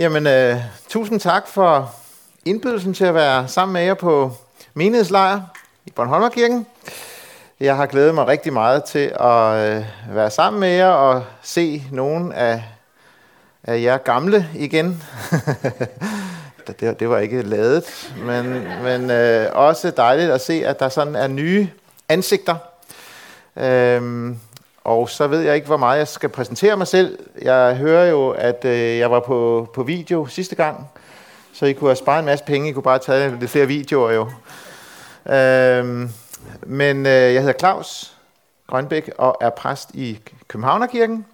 Jamen, øh, tusind tak for indbydelsen til at være sammen med jer på menighedslejr i Bornholmerkirken. Jeg har glædet mig rigtig meget til at øh, være sammen med jer og se nogle af, af jer gamle igen. det, det var ikke ladet, men, men øh, også dejligt at se, at der sådan er nye ansigter. Øhm, og så ved jeg ikke, hvor meget jeg skal præsentere mig selv. Jeg hører jo, at øh, jeg var på, på video sidste gang, så I kunne have sparet en masse penge. I kunne bare tage lidt flere videoer jo. Øhm, men øh, jeg hedder Claus Grønbæk og er præst i Københavnerkirken.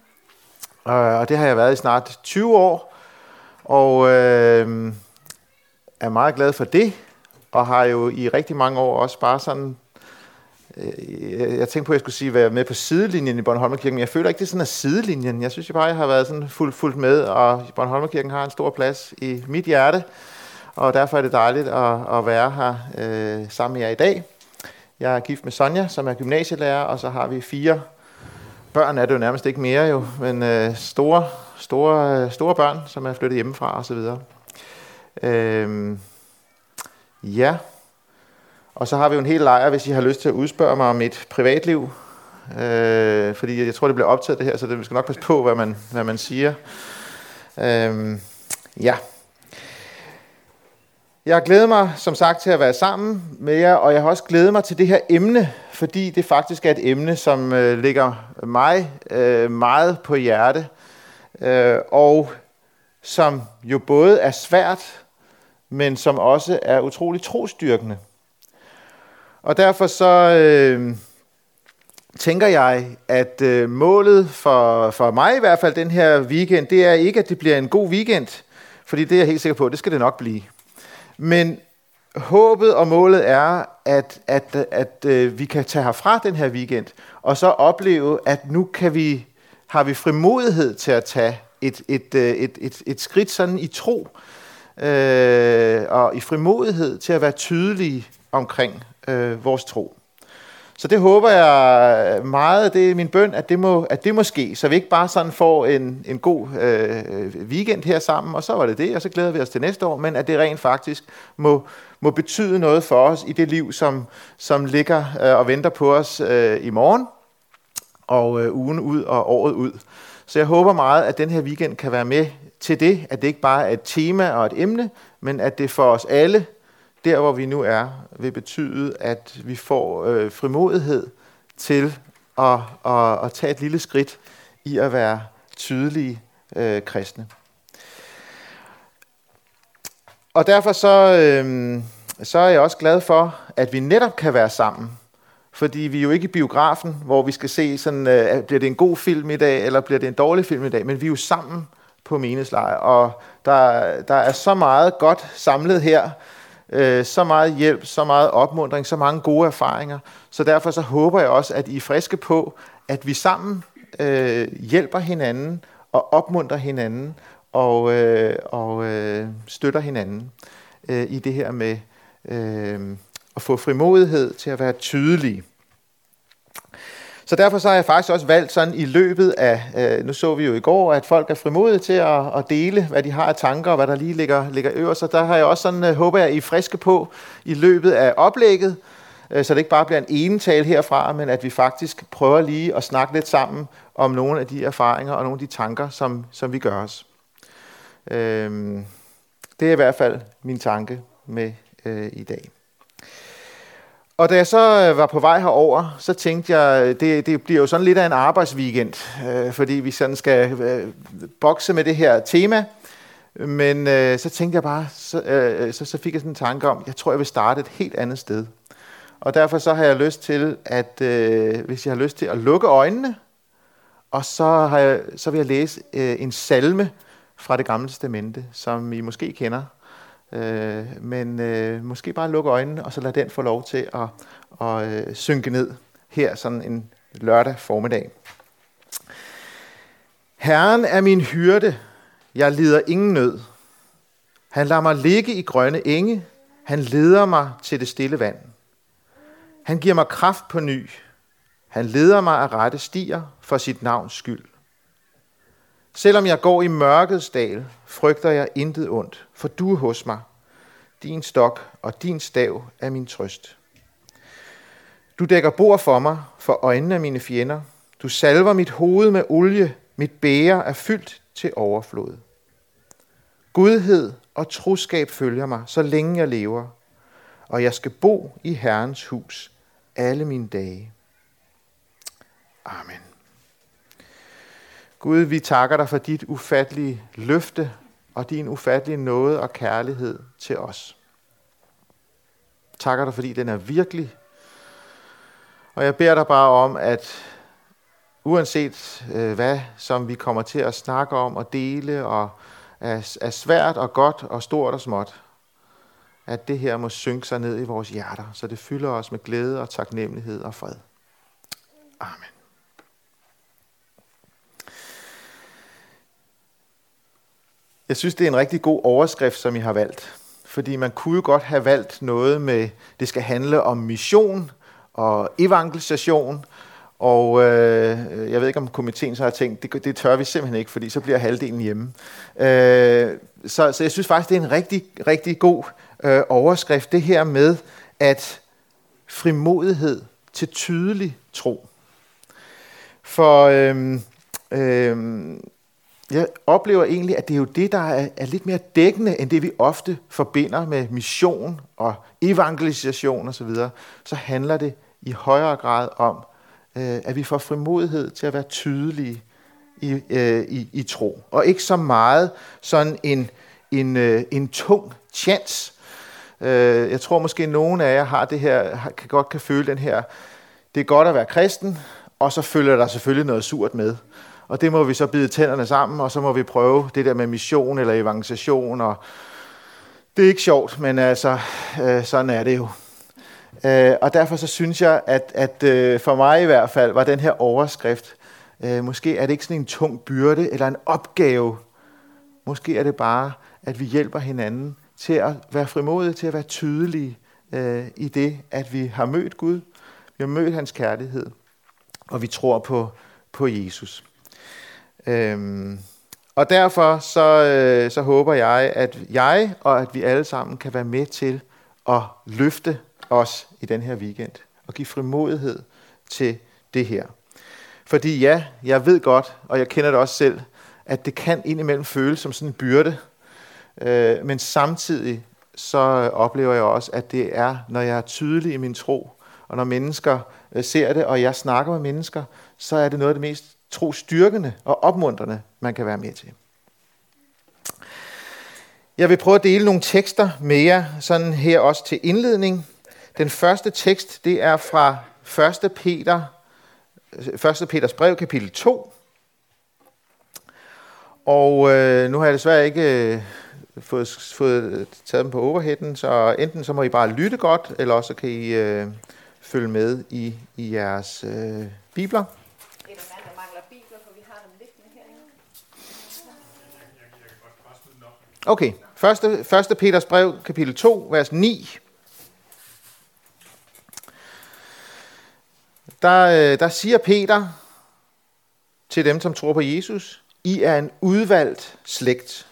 Og det har jeg været i snart 20 år. Og øh, er meget glad for det. Og har jo i rigtig mange år også bare sådan Øh, jeg tænkte på, at jeg skulle sige, være med på sidelinjen i Bornholmerkirken, men jeg føler ikke, det er sådan en sidelinjen. Jeg synes jeg bare, jeg har været sådan fuldt, fuldt med, og Bornholmerkirken har en stor plads i mit hjerte, og derfor er det dejligt at, at være her øh, sammen med jer i dag. Jeg er gift med Sonja, som er gymnasielærer, og så har vi fire børn, er det jo nærmest ikke mere jo, men øh, store, store, øh, store børn, som er flyttet hjemmefra osv. Øh, ja, og så har vi jo en hel lejr, hvis I har lyst til at udspørge mig om mit privatliv. Øh, fordi jeg tror, det bliver optaget det her, så det, vi skal nok passe på, hvad man, hvad man siger. Øh, ja. Jeg glæder mig, som sagt, til at være sammen med jer, og jeg har også glædet mig til det her emne, fordi det faktisk er et emne, som øh, ligger mig øh, meget på hjerte, øh, og som jo både er svært, men som også er utrolig trostyrkende. Og derfor så øh, tænker jeg, at øh, målet for, for mig i hvert fald den her weekend, det er ikke, at det bliver en god weekend, fordi det er jeg helt sikker på, det skal det nok blive. Men håbet og målet er, at, at, at, at øh, vi kan tage herfra den her weekend, og så opleve, at nu kan vi, har vi frimodighed til at tage et, et, øh, et, et, et skridt sådan i tro, øh, og i frimodighed til at være tydelige omkring øh, vores tro. Så det håber jeg meget, det er min bøn, at det må, at det må ske, så vi ikke bare sådan får en, en god øh, weekend her sammen, og så var det det, og så glæder vi os til næste år, men at det rent faktisk må, må betyde noget for os i det liv, som, som ligger øh, og venter på os øh, i morgen, og øh, ugen ud og året ud. Så jeg håber meget, at den her weekend kan være med til det, at det ikke bare er et tema og et emne, men at det for os alle der hvor vi nu er, vil betyde, at vi får øh, frimodighed til at, at, at tage et lille skridt i at være tydelige øh, kristne. Og derfor så, øh, så er jeg også glad for, at vi netop kan være sammen. Fordi vi er jo ikke i biografen, hvor vi skal se, sådan, øh, bliver det en god film i dag, eller bliver det en dårlig film i dag, men vi er jo sammen på menighedslejr, og der, der er så meget godt samlet her, øh, så meget hjælp, så meget opmundring, så mange gode erfaringer. Så derfor så håber jeg også, at I er friske på, at vi sammen øh, hjælper hinanden og opmuntrer hinanden og, øh, og øh, støtter hinanden øh, i det her med øh, at få frimodighed til at være tydelige. Så derfor så har jeg faktisk også valgt sådan i løbet af, øh, nu så vi jo i går, at folk er frimodige til at, at dele, hvad de har af tanker, og hvad der lige ligger, ligger øverst. Så der har jeg også sådan, øh, håber jeg, I er friske på i løbet af oplægget, øh, så det ikke bare bliver en enetale herfra, men at vi faktisk prøver lige at snakke lidt sammen om nogle af de erfaringer og nogle af de tanker, som, som vi gør os. Øh, det er i hvert fald min tanke med øh, i dag. Og da jeg så øh, var på vej herover, så tænkte jeg, øh, det, det bliver jo sådan lidt af en arbejdsweekend, øh, fordi vi sådan skal øh, bokse med det her tema. Men øh, så tænkte jeg bare, så, øh, så, så fik jeg sådan en tanke om, jeg tror, jeg vil starte et helt andet sted. Og derfor så har jeg lyst til, at øh, hvis jeg har lyst til at lukke øjnene, og så, har jeg, så vil jeg læse øh, en salme fra det gamle testamente, som I måske kender. Øh, men øh, måske bare lukke øjnene, og så lade den få lov til at, at øh, synke ned her sådan en lørdag formiddag. Herren er min hyrde, jeg lider ingen nød. Han lader mig ligge i grønne enge, han leder mig til det stille vand. Han giver mig kraft på ny. Han leder mig af rette stier for sit navns skyld. Selvom jeg går i mørkets dal, frygter jeg intet ondt, for du er hos mig. Din stok og din stav er min trøst. Du dækker bord for mig, for øjnene af mine fjender. Du salver mit hoved med olie, mit bære er fyldt til overflod. Godhed og troskab følger mig, så længe jeg lever, og jeg skal bo i Herrens hus alle mine dage. Amen. Gud, vi takker dig for dit ufattelige løfte og din ufattelige nåde og kærlighed til os. Takker dig, fordi den er virkelig. Og jeg beder dig bare om, at uanset øh, hvad, som vi kommer til at snakke om og dele, og er, er svært og godt og stort og småt, at det her må synke sig ned i vores hjerter, så det fylder os med glæde og taknemmelighed og fred. Amen. Jeg synes, det er en rigtig god overskrift, som I har valgt. Fordi man kunne jo godt have valgt noget med, det skal handle om mission og evangelisation. Og øh, jeg ved ikke, om komiteen så har tænkt, det, det tør vi simpelthen ikke, fordi så bliver halvdelen hjemme. Øh, så, så jeg synes faktisk, det er en rigtig, rigtig god øh, overskrift, det her med, at frimodighed til tydelig tro. For øh, øh, jeg oplever egentlig, at det er jo det, der er, er lidt mere dækkende, end det vi ofte forbinder med mission og evangelisation osv. Så, så handler det i højere grad om, øh, at vi får frimodighed til at være tydelige i, øh, i, i tro. Og ikke så meget sådan en, en, øh, en tung chance. Øh, jeg tror måske, at nogen af jer har det her, kan godt kan føle den her, det er godt at være kristen, og så følger der selvfølgelig noget surt med. Og det må vi så bide tænderne sammen, og så må vi prøve det der med mission eller evangelisation. Og det er ikke sjovt, men altså, øh, sådan er det jo. Øh, og derfor så synes jeg, at, at øh, for mig i hvert fald var den her overskrift, øh, måske er det ikke sådan en tung byrde eller en opgave. Måske er det bare, at vi hjælper hinanden til at være frimodige, til at være tydelige øh, i det, at vi har mødt Gud, vi har mødt hans kærlighed, og vi tror på, på Jesus. Øhm, og derfor så, øh, så håber jeg, at jeg og at vi alle sammen kan være med til at løfte os i den her weekend og give frimodighed til det her. Fordi ja, jeg ved godt, og jeg kender det også selv, at det kan indimellem føles som sådan en byrde, øh, men samtidig så oplever jeg også, at det er, når jeg er tydelig i min tro, og når mennesker øh, ser det, og jeg snakker med mennesker, så er det noget af det mest tro styrkende og opmuntrende, man kan være med til. Jeg vil prøve at dele nogle tekster med jer, sådan her også til indledning. Den første tekst, det er fra 1. Peter, 1. Peters brev, kapitel 2. Og øh, nu har jeg desværre ikke øh, fået, fået taget dem på overheaden, så enten så må I bare lytte godt, eller også kan I øh, følge med i, i jeres øh, bibler. Okay, 1. 1. Peters brev, kapitel 2, vers 9. Der, øh, der siger Peter til dem, som tror på Jesus, I er en udvalgt slægt,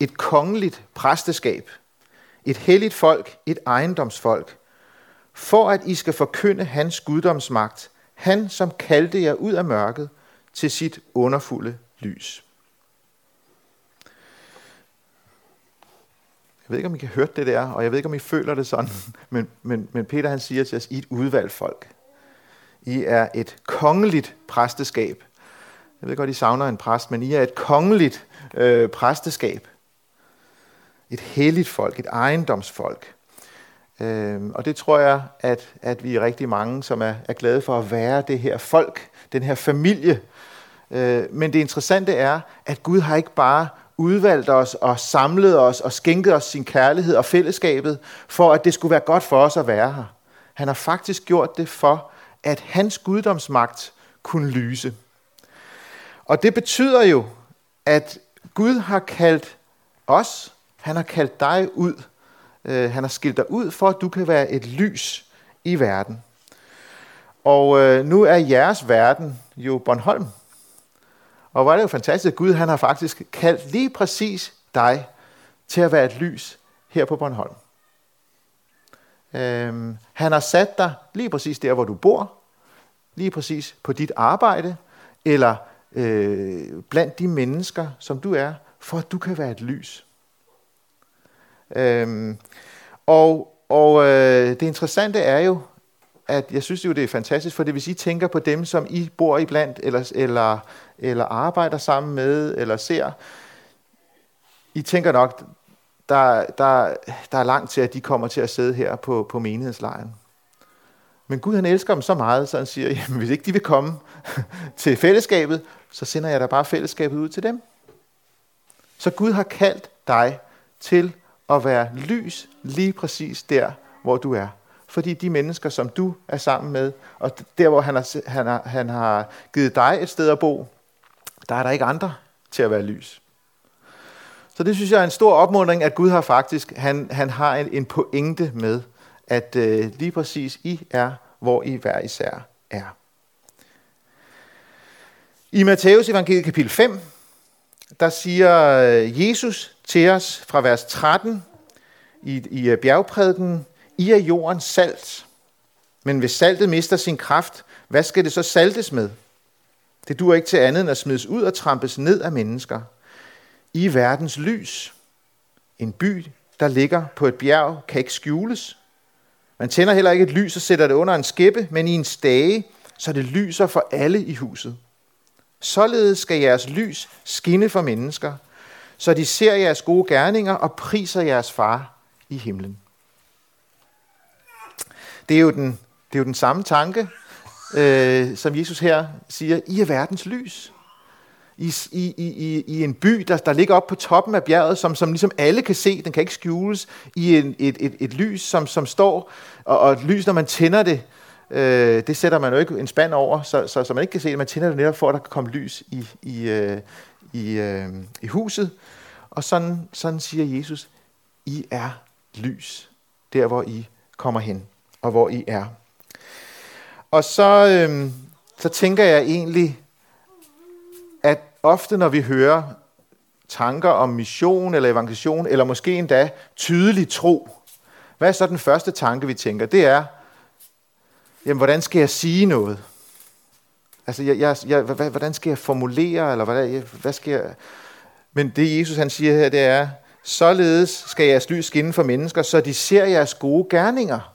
et kongeligt præsteskab, et helligt folk, et ejendomsfolk, for at I skal forkynde hans guddomsmagt, han som kaldte jer ud af mørket til sit underfulde lys. Jeg ved ikke, om I kan høre det der, og jeg ved ikke, om I føler det sådan, men, men, men Peter han siger til os, I er et udvalgt folk. I er et kongeligt præsteskab. Jeg ved godt, I savner en præst, men I er et kongeligt øh, præsteskab. Et helligt folk, et ejendomsfolk. Øh, og det tror jeg, at, at vi er rigtig mange, som er, er glade for at være det her folk, den her familie. Øh, men det interessante er, at Gud har ikke bare udvalgt os og samlet os og skænket os sin kærlighed og fællesskabet, for at det skulle være godt for os at være her. Han har faktisk gjort det for, at hans guddomsmagt kunne lyse. Og det betyder jo, at Gud har kaldt os, han har kaldt dig ud, øh, han har skilt dig ud, for at du kan være et lys i verden. Og øh, nu er jeres verden jo Bornholm. Og hvor er det jo fantastisk, at Gud han har faktisk kaldt lige præcis dig til at være et lys her på Bornholm. Øhm, han har sat dig lige præcis der, hvor du bor, lige præcis på dit arbejde, eller øh, blandt de mennesker, som du er, for at du kan være et lys. Øhm, og og øh, det interessante er jo, at jeg synes jo, det er fantastisk, for det hvis I tænker på dem, som I bor i blandt, eller, eller, eller arbejder sammen med, eller ser, I tænker nok, der, der, der er langt til, at de kommer til at sidde her på, på menighedslejren. Men Gud han elsker dem så meget, så han siger, jamen hvis ikke de vil komme til fællesskabet, så sender jeg da bare fællesskabet ud til dem. Så Gud har kaldt dig til at være lys lige præcis der, hvor du er. Fordi de mennesker, som du er sammen med, og der, hvor han har, han har, han har givet dig et sted at bo, der er der ikke andre til at være lys. Så det synes jeg er en stor opmuntring, at Gud har faktisk, han, han har en, en pointe med, at øh, lige præcis I er, hvor I hver især er. I Matthæus evangeliet kapitel 5, der siger øh, Jesus til os fra vers 13 i, i øh, bjergprædiken, i er jordens salt. Men hvis saltet mister sin kraft, hvad skal det så saltes med? Det duer ikke til andet end at smides ud og trampes ned af mennesker. I er verdens lys. En by, der ligger på et bjerg, kan ikke skjules. Man tænder heller ikke et lys og sætter det under en skæppe, men i en stage, så det lyser for alle i huset. Således skal jeres lys skinne for mennesker, så de ser jeres gode gerninger og priser jeres far i himlen. Det er jo den, det er jo den samme tanke, øh, som Jesus her siger, I er verdens lys. I, i, i, i en by, der, der ligger op på toppen af bjerget, som, som ligesom alle kan se, den kan ikke skjules, i en, et, et, et lys, som, som står, og, og et lys, når man tænder det, øh, det sætter man jo ikke en spand over, så, så, så man ikke kan se det. Man tænder det netop for, at der kan komme lys i, i, øh, i, øh, i huset. Og sådan, sådan siger Jesus, I er lys, der hvor I kommer hen, og hvor I er. Og så, øhm, så tænker jeg egentlig, at ofte når vi hører tanker om mission eller evangelisation, eller måske endda tydelig tro, hvad er så den første tanke, vi tænker? Det er, jamen, hvordan skal jeg sige noget? Altså, jeg, jeg, jeg, hvordan skal jeg formulere, eller hvad, hvad skal jeg... Men det Jesus han siger her, det er, således skal jeres lys skinne for mennesker, så de ser jeres gode gerninger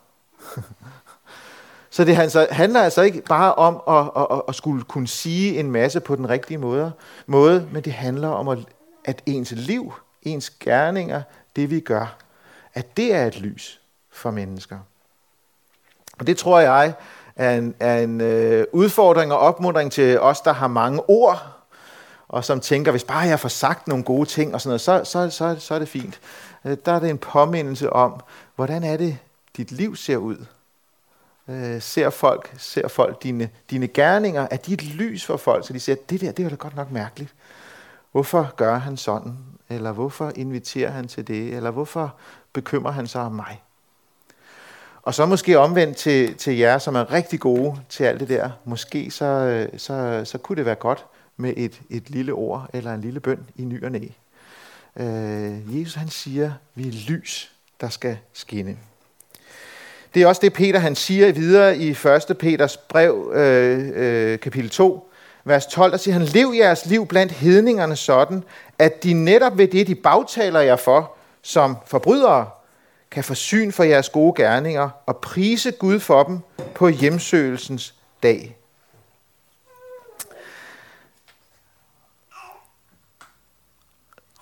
så det handler altså ikke bare om at, at, at skulle kunne sige en masse på den rigtige måde, måde men det handler om, at, at ens liv, ens gerninger, det vi gør, at det er et lys for mennesker. Og det tror jeg er en, er en øh, udfordring og opmuntring til os, der har mange ord, og som tænker, hvis bare jeg får sagt nogle gode ting og sådan noget, så, så, så, så er det fint. Øh, der er det en påmindelse om, hvordan er det, dit liv ser ud. Øh, ser folk, ser folk dine, dine gerninger, er de et lys for folk, så de siger, det der, det er da godt nok mærkeligt. Hvorfor gør han sådan? Eller hvorfor inviterer han til det? Eller hvorfor bekymrer han sig om mig? Og så måske omvendt til, til jer, som er rigtig gode til alt det der. Måske så, øh, så, så kunne det være godt med et, et lille ord eller en lille bøn i ny og næ. Øh, Jesus han siger, vi er lys, der skal skinne. Det er også det, Peter han siger videre i 1. Peters brev, øh, øh, kapitel 2, vers 12, der siger han, lev jeres liv blandt hedningerne sådan, at de netop ved det, de bagtaler jer for, som forbrydere, kan få syn for jeres gode gerninger og prise Gud for dem på hjemsøgelsens dag.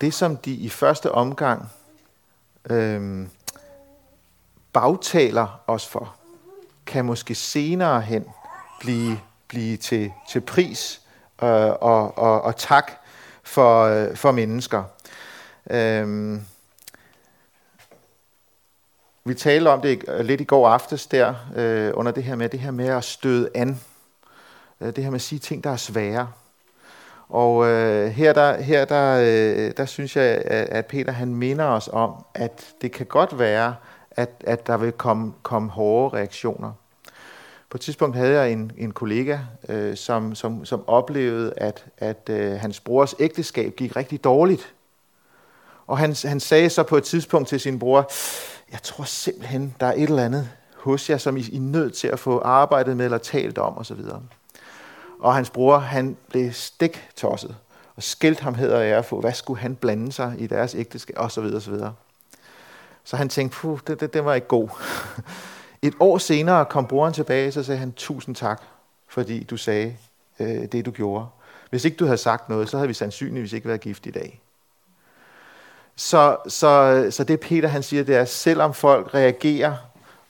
Det, som de i første omgang øh, bagtaler os for, kan måske senere hen blive, blive til, til pris øh, og, og, og tak for, øh, for mennesker. Øhm, vi talte om det lidt i går aftes der, øh, under det her med det her med at støde an. Øh, det her med at sige ting, der er svære. Og øh, her, der, her der, øh, der synes jeg, at, at Peter han minder os om, at det kan godt være, at, at der vil komme, komme hårde reaktioner. På et tidspunkt havde jeg en, en kollega, øh, som, som, som oplevede, at, at øh, hans brors ægteskab gik rigtig dårligt. Og han, han sagde så på et tidspunkt til sin bror, jeg tror simpelthen, der er et eller andet hos jer, som I, I er nødt til at få arbejdet med eller talt om osv. Og hans bror, han blev stik tosset og skældt ham hedder ære for, hvad skulle han blande sig i deres ægteskab osv. osv. Så han tænkte, puh, det, det, det var ikke god. Et år senere kom broren tilbage, og så sagde han, tusind tak, fordi du sagde øh, det, du gjorde. Hvis ikke du havde sagt noget, så havde vi sandsynligvis ikke været gift i dag. Så, så, så det Peter han siger, det er, selvom folk reagerer,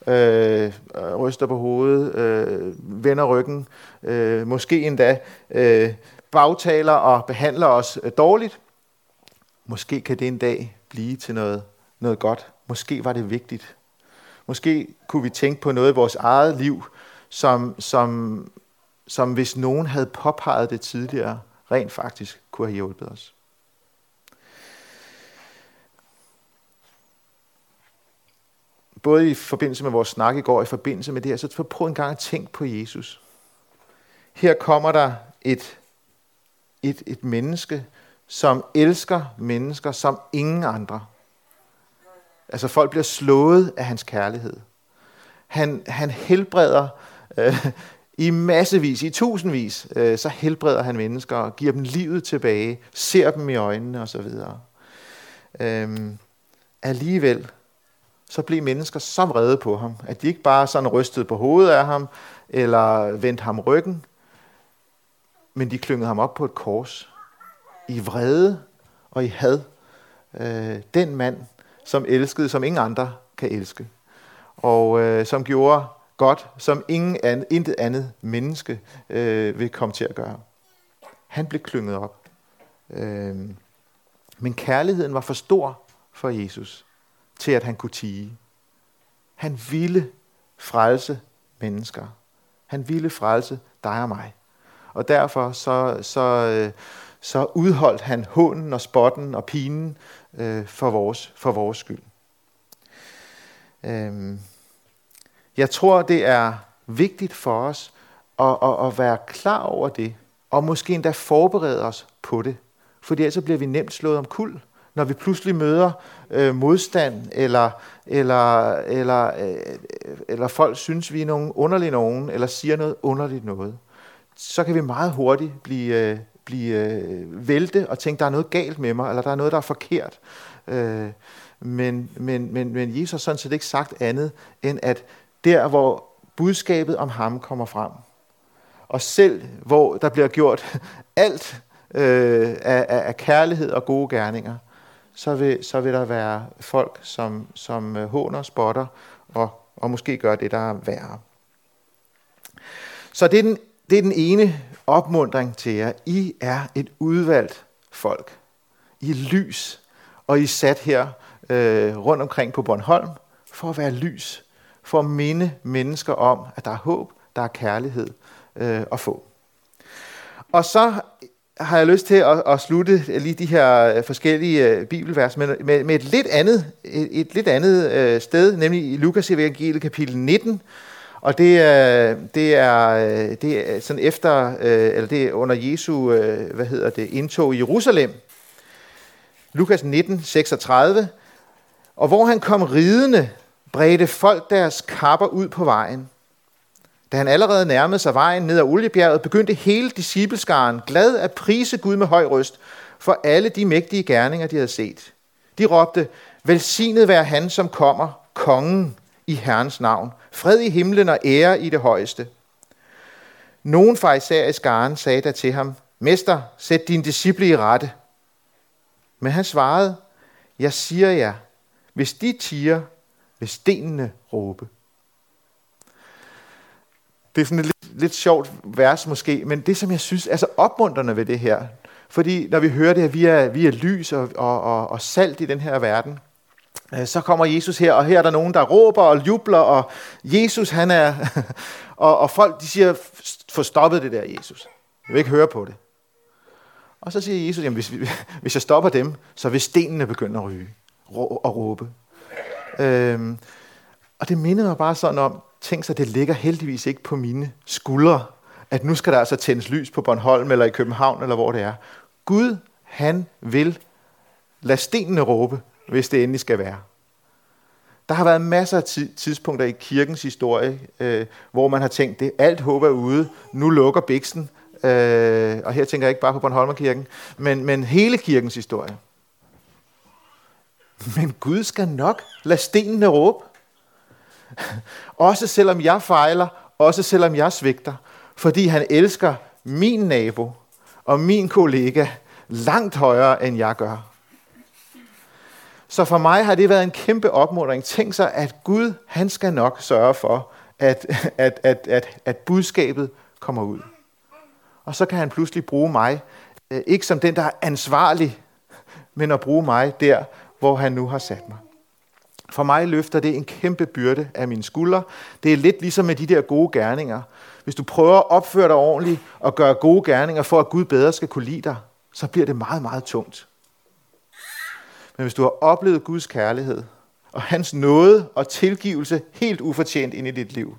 øh, ryster på hovedet, øh, vender ryggen, øh, måske endda øh, bagtaler og behandler os øh, dårligt, måske kan det en dag blive til noget, noget godt. Måske var det vigtigt. Måske kunne vi tænke på noget i vores eget liv, som, som, som hvis nogen havde påpeget det tidligere, rent faktisk kunne have hjulpet os. Både i forbindelse med vores snak i går, og i forbindelse med det her, så prøv en gang at tænke på Jesus. Her kommer der et, et, et menneske, som elsker mennesker som ingen andre. Altså folk bliver slået af hans kærlighed. Han, han helbreder øh, i massevis, i tusindvis, øh, så helbreder han mennesker og giver dem livet tilbage, ser dem i øjnene osv. Øhm, alligevel så blev mennesker så vrede på ham, at de ikke bare sådan rystede på hovedet af ham, eller vendte ham ryggen, men de klyngede ham op på et kors. I vrede og i had. Øh, den mand, som elskede, som ingen andre kan elske. Og øh, som gjorde godt, som ingen an, intet andet menneske øh, vil komme til at gøre. Han blev klynget op. Øh, men kærligheden var for stor for Jesus til, at han kunne tige. Han ville frelse mennesker. Han ville frelse dig og mig. Og derfor så, så, øh, så udholdt han hånden og spotten og pinen øh, for, vores, for vores skyld. Øhm, jeg tror, det er vigtigt for os at, at, at være klar over det, og måske endda forberede os på det. Fordi ellers bliver vi nemt slået om kul når vi pludselig møder øh, modstand, eller, eller, eller, øh, eller folk synes, vi er nogen underlige nogen, eller siger noget underligt noget, så kan vi meget hurtigt blive, øh, blive øh, vælte og tænke, der er noget galt med mig, eller der er noget, der er forkert. Øh, men, men, men, men Jesus har sådan set ikke sagt andet, end at der, hvor budskabet om ham kommer frem, og selv hvor der bliver gjort alt øh, af, af kærlighed og gode gerninger, så vil, så vil der være folk, som, som øh, håner, spotter og, og måske gør det, der er værre. Så det er, den, det er den ene opmundring til jer. I er et udvalgt folk. I er lys, og I er sat her øh, rundt omkring på Bornholm for at være lys, for at minde mennesker om, at der er håb, der er kærlighed øh, at få. Og så har jeg lyst til at, at slutte lige de her øh, forskellige øh, bibelvers med, med, med et lidt andet, et, et lidt andet øh, sted, nemlig i Lukas evangeliet kapitel 19. Og det er, det er, det er sådan efter, øh, eller det er under Jesu, øh, hvad hedder det, indtog i Jerusalem. Lukas 19, 36. Og hvor han kom ridende, bredte folk deres kapper ud på vejen. Da han allerede nærmede sig vejen ned ad Oliebjerget, begyndte hele discipleskaren glad at prise Gud med høj røst for alle de mægtige gerninger, de havde set. De råbte, velsignet være han, som kommer, kongen i Herrens navn. Fred i himlen og ære i det højeste. Nogen især i skaren sagde da til ham, Mester, sæt din disciple i rette. Men han svarede, jeg siger jer, hvis de tiger, vil stenene råbe. Det er sådan et lidt, lidt sjovt vers måske, men det som jeg synes er så opmuntrende ved det her, fordi når vi hører det, at vi er, vi er lys og, og, og, og salt i den her verden, Øh, så kommer Jesus her, og her er der nogen, der råber og jubler, og Jesus han er, og, og folk de siger, få stoppet det der Jesus. Jeg vil ikke høre på det. Og så siger Jesus, jamen hvis, hvis jeg stopper dem, så vil stenene begynde at ryge og råbe. Øhm, og det mindede mig bare sådan om, tænk sig, det ligger heldigvis ikke på mine skuldre, at nu skal der altså tændes lys på Bornholm eller i København, eller hvor det er. Gud, han vil lade stenene råbe, hvis det endelig skal være. Der har været masser af tidspunkter i kirkens historie, øh, hvor man har tænkt, det alt håb er ude, nu lukker biksen, øh, og her tænker jeg ikke bare på Bornholmerkirken, men, men hele kirkens historie. Men Gud skal nok lade stenene råbe. Også selvom jeg fejler, også selvom jeg svigter, fordi han elsker min nabo og min kollega langt højere, end jeg gør. Så for mig har det været en kæmpe opmuntring. Tænk sig, at Gud, han skal nok sørge for, at, at, at, at, at budskabet kommer ud. Og så kan han pludselig bruge mig, øh, ikke som den, der er ansvarlig, men at bruge mig der, hvor han nu har sat mig. For mig løfter det en kæmpe byrde af mine skuldre. Det er lidt ligesom med de der gode gerninger. Hvis du prøver at opføre dig ordentligt og gøre gode gerninger for, at Gud bedre skal kunne lide dig, så bliver det meget, meget tungt. Men hvis du har oplevet Guds kærlighed og hans nåde og tilgivelse helt ufortjent ind i dit liv,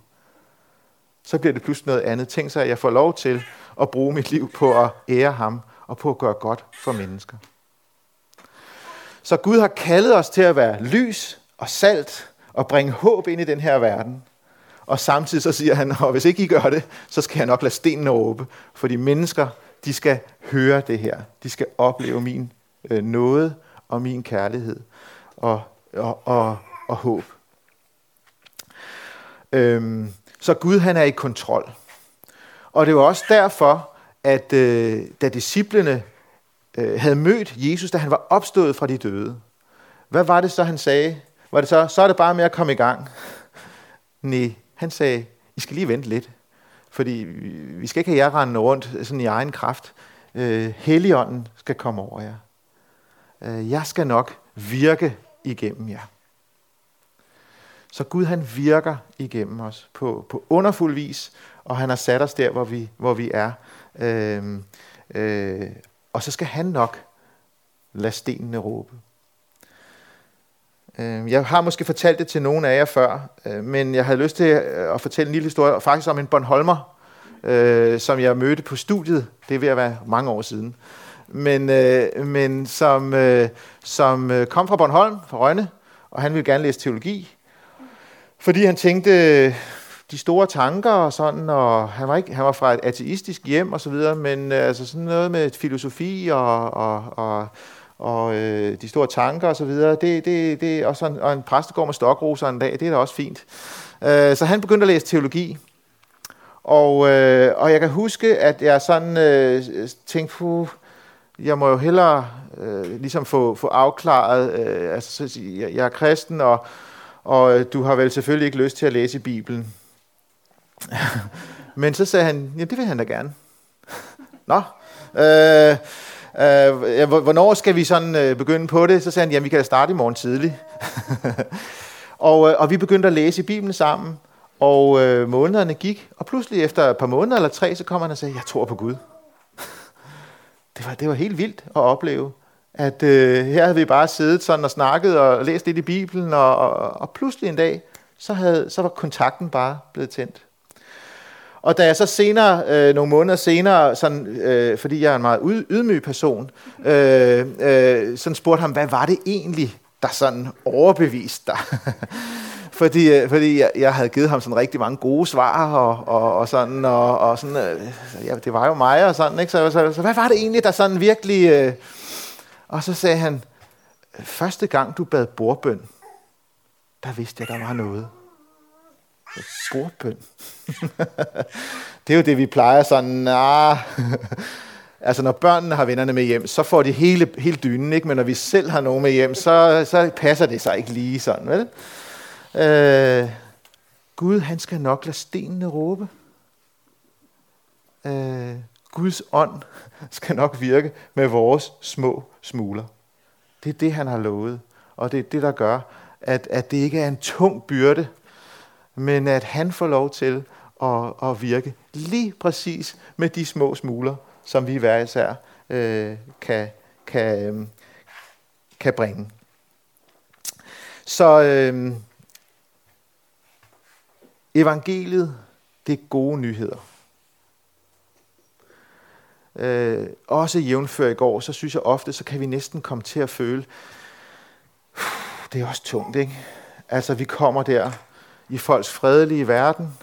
så bliver det pludselig noget andet. Tænk sig, at jeg får lov til at bruge mit liv på at ære ham og på at gøre godt for mennesker. Så Gud har kaldet os til at være lys og salt og bringe håb ind i den her verden. Og samtidig så siger han, og hvis ikke I gør det, så skal jeg nok lade stenene råbe. For de mennesker, de skal høre det her. De skal opleve min øh, nåde og min kærlighed og, og, og, og håb. Øhm, så Gud han er i kontrol. Og det var også derfor, at øh, da disciplene øh, havde mødt Jesus, da han var opstået fra de døde, hvad var det så, han sagde? Var det så, så er det bare med at komme i gang? Nej, han sagde, I skal lige vente lidt. Fordi vi skal ikke have jer rendende rundt sådan i egen kraft. Øh, Helligånden skal komme over jer. Øh, jeg skal nok virke igennem jer. Så Gud han virker igennem os på, på underfuld vis, og han har sat os der, hvor vi, hvor vi er. Øhm, øh, og så skal han nok lade stenene råbe. Øhm, jeg har måske fortalt det til nogen af jer før, øh, men jeg havde lyst til øh, at fortælle en lille historie, faktisk om en Bornholmer, øh, som jeg mødte på studiet. Det er ved at være mange år siden. Men, øh, men som, øh, som øh, kom fra Bornholm, fra Rønne, og han ville gerne læse teologi, fordi han tænkte de store tanker og sådan, og han var, ikke, han var fra et ateistisk hjem og så videre, men altså sådan noget med filosofi og, og, og og øh, de store tanker og så videre. Det, det, det, og, sådan, og en præstegård med stokroser en dag, det er da også fint. Øh, så han begyndte at læse teologi. Og, øh, og jeg kan huske, at jeg sådan øh, tænkte, puh, jeg må jo hellere øh, ligesom få, få afklaret, øh, altså jeg, jeg er kristen, og, og øh, du har vel selvfølgelig ikke lyst til at læse Bibelen. Men så sagde han, ja, det vil han da gerne. Nå, øh, Øh, ja, hvornår skal vi sådan øh, begynde på det? Så sagde han, jamen vi kan da starte i morgen tidlig. og, øh, og vi begyndte at læse Bibelen sammen, og øh, månederne gik, og pludselig efter et par måneder eller tre, så kom han og sagde, jeg tror på Gud det, var, det var helt vildt at opleve, at øh, her havde vi bare siddet sådan og snakket og læst lidt i Bibelen, og, og, og pludselig en dag, så, havde, så var kontakten bare blevet tændt. Og da jeg så senere, øh, nogle måneder senere, sådan, øh, fordi jeg er en meget ydmyg person, øh, øh, sådan spurgte ham, hvad var det egentlig, der sådan overbeviste dig? fordi, øh, fordi jeg, jeg havde givet ham sådan rigtig mange gode svar, og, og, og sådan, og, og sådan, øh, ja, det var jo mig, og sådan, ikke? Så, så, så hvad var det egentlig, der sådan virkelig... Øh, og så sagde han, første gang du bad bordbøn, der vidste jeg, der var noget. Bordbøn. det er jo det, vi plejer sådan, nah. altså når børnene har vennerne med hjem, så får de hele, hele dynen, ikke? men når vi selv har nogen med hjem, så, så passer det sig ikke lige sådan, vel? Øh, Gud, han skal nok lade stenene råbe. Øh, Guds ånd skal nok virke med vores små smuler. Det er det, han har lovet. Og det er det, der gør, at, at det ikke er en tung byrde men at han får lov til at, at virke lige præcis med de små smuler, som vi hver især øh, kan, kan, øh, kan bringe. Så, øh, Evangeliet, det er gode nyheder. Øh, også jævnfør i går, så synes jeg ofte, så kan vi næsten komme til at føle, det er også tungt, ikke? Altså, vi kommer der i folks fredelige verden,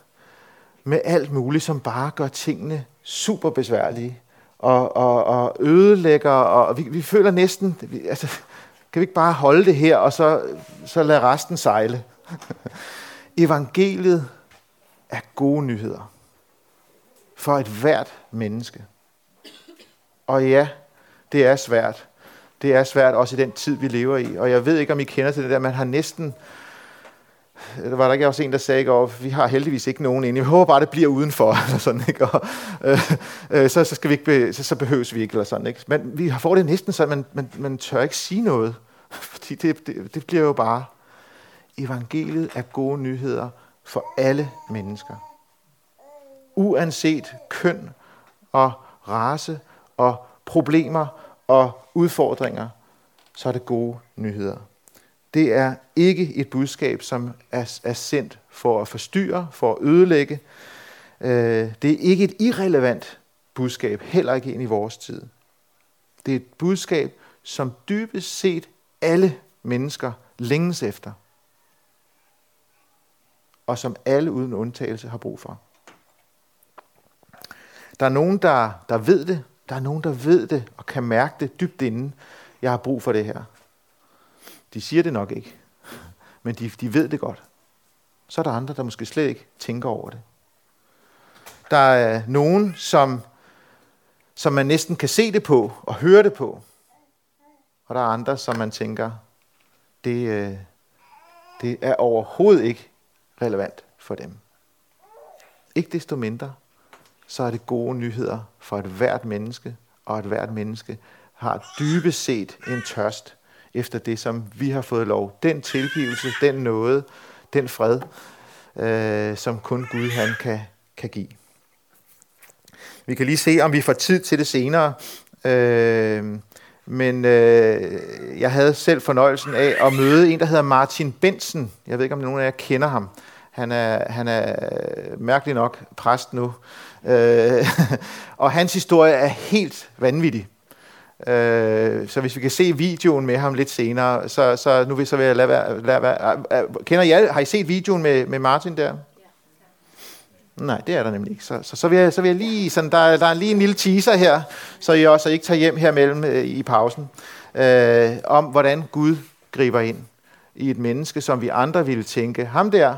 med alt muligt, som bare gør tingene super besværlige, og, og, og ødelægger, og vi, vi føler næsten, vi, altså, kan vi ikke bare holde det her, og så, så lade resten sejle? Evangeliet er gode nyheder for et hvert menneske. Og ja, det er svært. Det er svært også i den tid, vi lever i. Og jeg ved ikke, om I kender til det der, man har næsten... Der var der ikke også en, der sagde at vi har heldigvis ikke nogen inde. Jeg håber bare, det bliver udenfor. Eller sådan, ikke? Og, øh, øh, så, så, skal vi ikke be, så, så behøves vi ikke. Eller sådan, ikke? Men vi får det næsten så, man, man, man tør ikke sige noget. Fordi det, det, det bliver jo bare... Evangeliet er gode nyheder for alle mennesker. Uanset køn og race og problemer og udfordringer, så er det gode nyheder. Det er ikke et budskab, som er, er sendt for at forstyrre, for at ødelægge. Øh, det er ikke et irrelevant budskab, heller ikke ind i vores tid. Det er et budskab, som dybest set alle mennesker længes efter, og som alle uden undtagelse har brug for. Der er nogen, der, der ved det, der er nogen, der ved det og kan mærke det dybt inden. Jeg har brug for det her. De siger det nok ikke, men de, de ved det godt. Så er der andre, der måske slet ikke tænker over det. Der er nogen, som, som man næsten kan se det på og høre det på. Og der er andre, som man tænker, det, øh, det er overhovedet ikke relevant for dem. Ikke desto mindre, så er det gode nyheder for et hvert menneske, og et hvert menneske har dybest set en tørst efter det, som vi har fået lov. Den tilgivelse, den nåde, den fred, øh, som kun Gud han kan, kan give. Vi kan lige se, om vi får tid til det senere. Øh, men øh, jeg havde selv fornøjelsen af at møde en, der hedder Martin Bensen. Jeg ved ikke, om nogen af jer kender ham. Han er, han er mærkelig nok præst nu. Øh, og hans historie er helt vanvittig. Øh, så hvis vi kan se videoen med ham lidt senere, så, så nu vil, så vil jeg lade være, lade være. Kender I alle? Har I set videoen med, med Martin der? Nej, det er der nemlig ikke. Så, så, så, vil, jeg, så vil jeg lige, sådan, der, der er lige en lille teaser her, så I også ikke tager hjem her mellem øh, i pausen, øh, om hvordan Gud griber ind i et menneske, som vi andre ville tænke, ham der,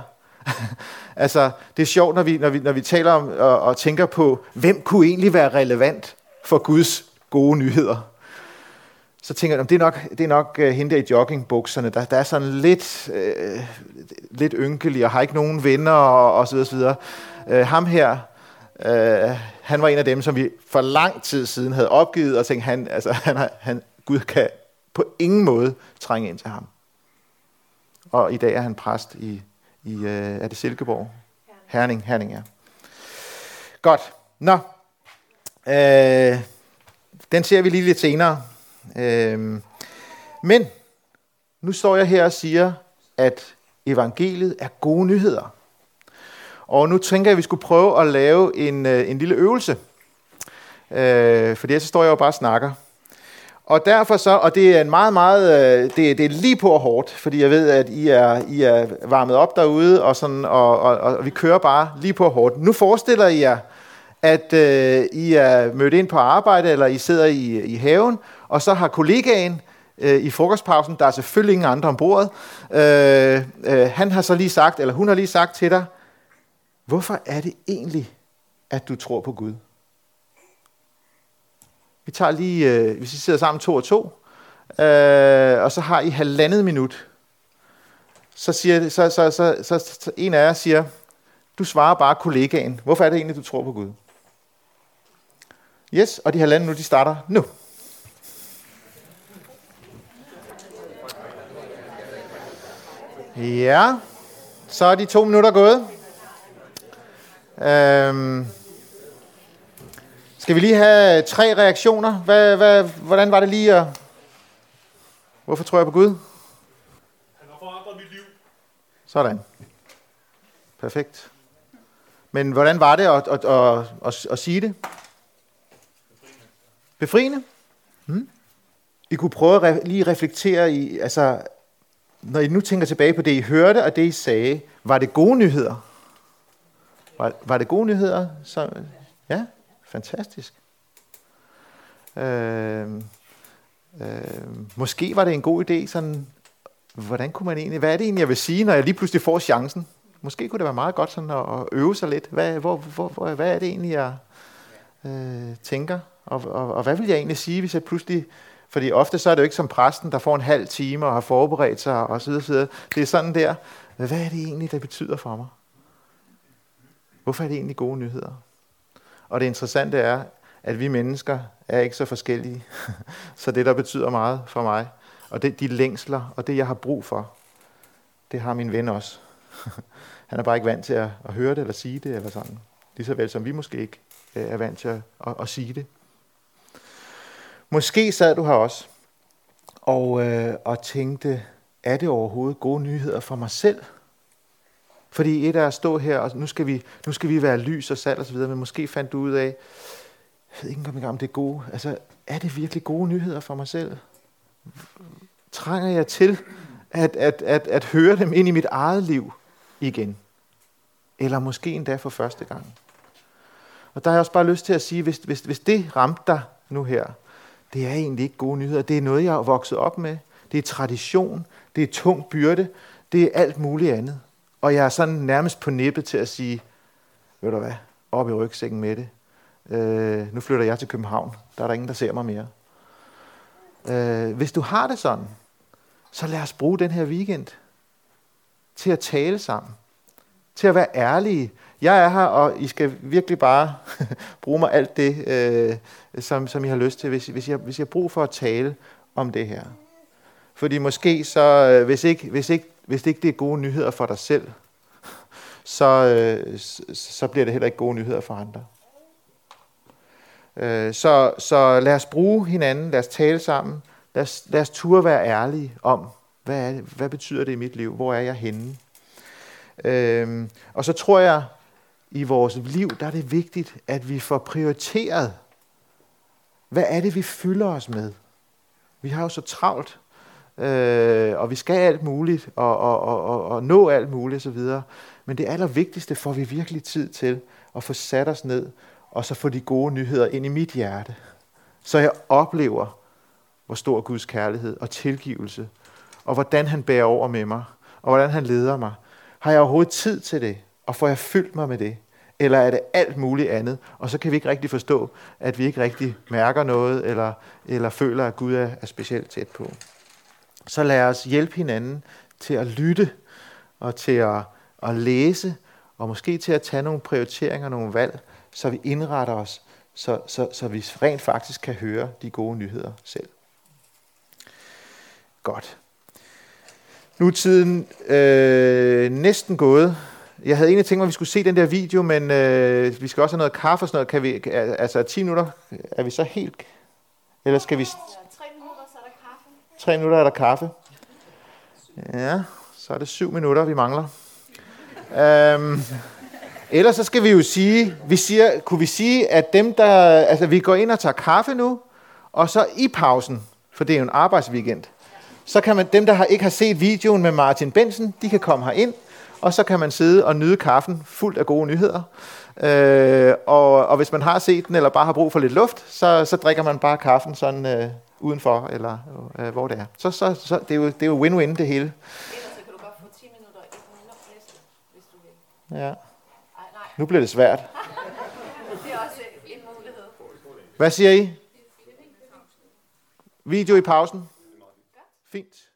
altså, det er sjovt, når vi, når vi, når vi taler om og, og tænker på, hvem kunne egentlig være relevant for Guds gode nyheder. Så tænker jeg, det er nok, det er nok uh, hende der i joggingbukserne, der, der er sådan lidt, uh, lidt ynkelig og har ikke nogen venner og, og så videre, så videre. Uh, ham her, uh, han var en af dem, som vi for lang tid siden havde opgivet og tænkt, han, altså, han, han, Gud kan på ingen måde trænge ind til ham. Og i dag er han præst i i, øh, er det Silkeborg? Herning. Herning, ja. Godt. Nå. Øh, den ser vi lige lidt senere. Øh, men nu står jeg her og siger, at evangeliet er gode nyheder. Og nu tænker jeg, at vi skulle prøve at lave en, øh, en lille øvelse. Øh, for det så står jeg jo bare og snakker. Og derfor så, og det er en meget, meget, øh, det, det er lige på og hårdt, fordi jeg ved, at I er, I er varmet op derude, og, sådan, og, og, og vi kører bare lige på og hårdt. Nu forestiller I jer, at øh, I er mødt ind på arbejde, eller I sidder i, i haven, og så har kollegaen øh, i frokostpausen, der er selvfølgelig ingen andre om bordet, øh, øh, han har så lige sagt, eller hun har lige sagt til dig, hvorfor er det egentlig, at du tror på Gud? Vi tager lige, øh, hvis I sidder sammen to og to, øh, og så har I halvandet minut. Så, siger, så, så, så, så, så en af jer siger, du svarer bare kollegaen. Hvorfor er det egentlig, du tror på Gud? Yes, og de halvandet minut, de starter nu. Ja, så er de to minutter gået. Øhm, skal vi lige have tre reaktioner? Hvad, hvad, hvordan var det lige at... Hvorfor tror jeg på Gud? Han har forandret mit liv. Sådan. Perfekt. Men hvordan var det at, at, at, at, at sige det? Befriende. Hmm? I kunne prøve at lige reflektere i, altså, når I nu tænker tilbage på det, I hørte og det, I sagde, var det gode nyheder? Var, var det gode nyheder? Så, ja, fantastisk. Øh, øh, måske var det en god idé, sådan, hvordan kunne man egentlig, hvad er det egentlig, jeg vil sige, når jeg lige pludselig får chancen? Måske kunne det være meget godt sådan at, at øve sig lidt. Hvad, hvor, hvor, hvor, hvad er det egentlig, jeg øh, tænker? Og, og, og hvad vil jeg egentlig sige, hvis jeg pludselig... Fordi ofte så er det jo ikke som præsten, der får en halv time og har forberedt sig og så videre, så videre. Det er sådan der, hvad er det egentlig, der betyder for mig? Hvorfor er det egentlig gode nyheder? Og det interessante er, at vi mennesker er ikke så forskellige. så det, der betyder meget for mig, og det, de længsler, og det, jeg har brug for, det har min ven også. Han er bare ikke vant til at, at høre det, eller sige det, eller sådan. Lige så vel som vi måske ikke øh, er vant til at, at, at sige det. Måske sad du her også, og, øh, og tænkte, er det overhovedet gode nyheder for mig selv? Fordi et er at stå her, og nu skal vi, nu skal vi være lys og salt osv., men måske fandt du ud af, jeg ved ikke engang, om det er gode. Altså, er det virkelig gode nyheder for mig selv? Trænger jeg til at, at, at, at høre dem ind i mit eget liv igen? Eller måske endda for første gang? Og der har jeg også bare lyst til at sige, hvis, hvis, hvis det ramte dig nu her, det er egentlig ikke gode nyheder. Det er noget, jeg er vokset op med. Det er tradition. Det er tung byrde. Det er alt muligt andet. Og jeg er sådan nærmest på nippet til at sige, ved du hvad, op i rygsækken med det. Øh, nu flytter jeg til København. Der er der ingen, der ser mig mere. Øh, hvis du har det sådan, så lad os bruge den her weekend til at tale sammen. Til at være ærlige. Jeg er her, og I skal virkelig bare bruge mig alt det, øh, som, som I har lyst til, hvis, hvis, jeg, hvis jeg har brug for at tale om det her. Fordi måske så, øh, hvis ikke, hvis ikke, hvis det ikke det er gode nyheder for dig selv, så, øh, så bliver det heller ikke gode nyheder for andre. Øh, så, så lad os bruge hinanden, lad os tale sammen, lad os, lad os turde være ærlige om, hvad, er det, hvad betyder det i mit liv, hvor er jeg henne. Øh, og så tror jeg, i vores liv, der er det vigtigt, at vi får prioriteret, hvad er det, vi fylder os med. Vi har jo så travlt, øh, og vi skal alt muligt, og, og, og, og, og nå alt muligt osv. Men det allervigtigste får vi virkelig tid til at få sat os ned og så få de gode nyheder ind i mit hjerte. Så jeg oplever, hvor stor Guds kærlighed og tilgivelse, og hvordan han bærer over med mig, og hvordan han leder mig. Har jeg overhovedet tid til det? Og får jeg fyldt mig med det? Eller er det alt muligt andet? Og så kan vi ikke rigtig forstå, at vi ikke rigtig mærker noget, eller, eller føler, at Gud er, er specielt tæt på. Så lad os hjælpe hinanden til at lytte, og til at, at læse, og måske til at tage nogle prioriteringer, nogle valg, så vi indretter os, så, så, så vi rent faktisk kan høre de gode nyheder selv. Godt. Nu er tiden øh, næsten gået. Jeg havde egentlig tænkt mig, at vi skulle se den der video, men øh, vi skal også have noget kaffe og sådan noget. Kan vi, altså 10 minutter, er vi så helt... Eller skal vi... 3 minutter, så er der Tre minutter er der kaffe. Ja, så er det 7 minutter, vi mangler. Øhm, Ellers så skal vi jo sige, vi siger, kunne vi sige, at dem, der, altså vi går ind og tager kaffe nu, og så i pausen, for det er jo en arbejdsweekend, så kan man, dem, der har, ikke har set videoen med Martin Bensen, de kan komme her ind, og så kan man sidde og nyde kaffen fuldt af gode nyheder. Øh, og, og hvis man har set den, eller bare har brug for lidt luft, så, så drikker man bare kaffen sådan øh, udenfor, eller øh, hvor det er. Så, så, så det, er jo, det er jo win-win det hele. Så kan du få 10 minutter hvis du vil. Ja. Nu bliver det svært. det er også en mulighed. Hvad siger I? Video i pausen? Fint.